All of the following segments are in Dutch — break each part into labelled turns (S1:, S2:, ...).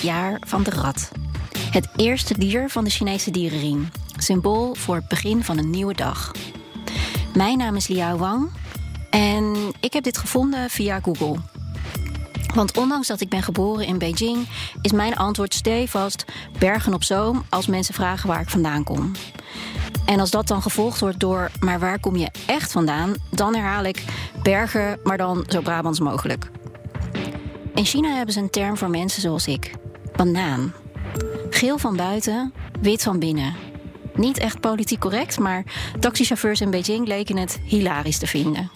S1: Jaar van de rat. Het eerste dier van de Chinese dierenriem. Symbool voor het begin van een nieuwe dag. Mijn naam is Liao Wang en ik heb dit gevonden via Google. Want ondanks dat ik ben geboren in Beijing, is mijn antwoord stevast Bergen op Zoom als mensen vragen waar ik vandaan kom. En als dat dan gevolgd wordt door maar waar kom je echt vandaan, dan herhaal ik bergen, maar dan zo Brabants mogelijk. In China hebben ze een term voor mensen zoals ik: banaan. Geel van buiten, wit van binnen. Niet echt politiek correct, maar taxichauffeurs in Beijing leken het hilarisch te vinden.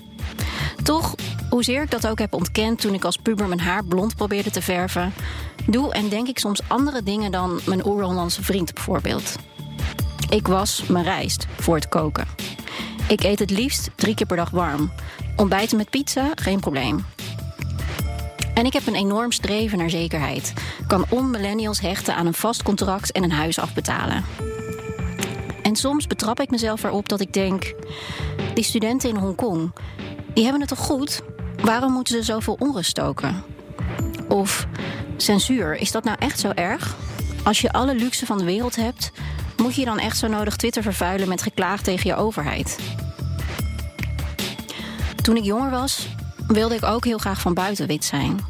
S1: Toch, hoezeer ik dat ook heb ontkend toen ik als puber mijn haar blond probeerde te verven, doe en denk ik soms andere dingen dan mijn oer-Hollandse vriend bijvoorbeeld. Ik was mijn rijst voor het koken. Ik eet het liefst drie keer per dag warm. Ontbijten met pizza, geen probleem. En ik heb een enorm streven naar zekerheid. Kan on-millennials hechten aan een vast contract en een huis afbetalen. En soms betrap ik mezelf erop dat ik denk: die studenten in Hongkong, die hebben het toch goed? Waarom moeten ze zoveel onrust stoken? Of censuur, is dat nou echt zo erg? Als je alle luxe van de wereld hebt, moet je dan echt zo nodig Twitter vervuilen met geklaag tegen je overheid? Toen ik jonger was, wilde ik ook heel graag van buiten wit zijn.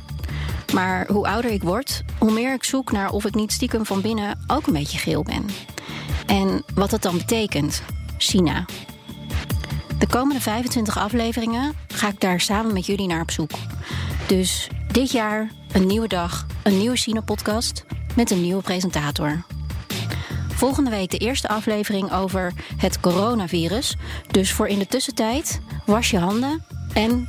S1: Maar hoe ouder ik word, hoe meer ik zoek naar of ik niet stiekem van binnen ook een beetje geel ben. En wat dat dan betekent. China. De komende 25 afleveringen ga ik daar samen met jullie naar op zoek. Dus dit jaar een nieuwe dag, een nieuwe China-podcast met een nieuwe presentator. Volgende week de eerste aflevering over het coronavirus. Dus voor in de tussentijd, was je handen en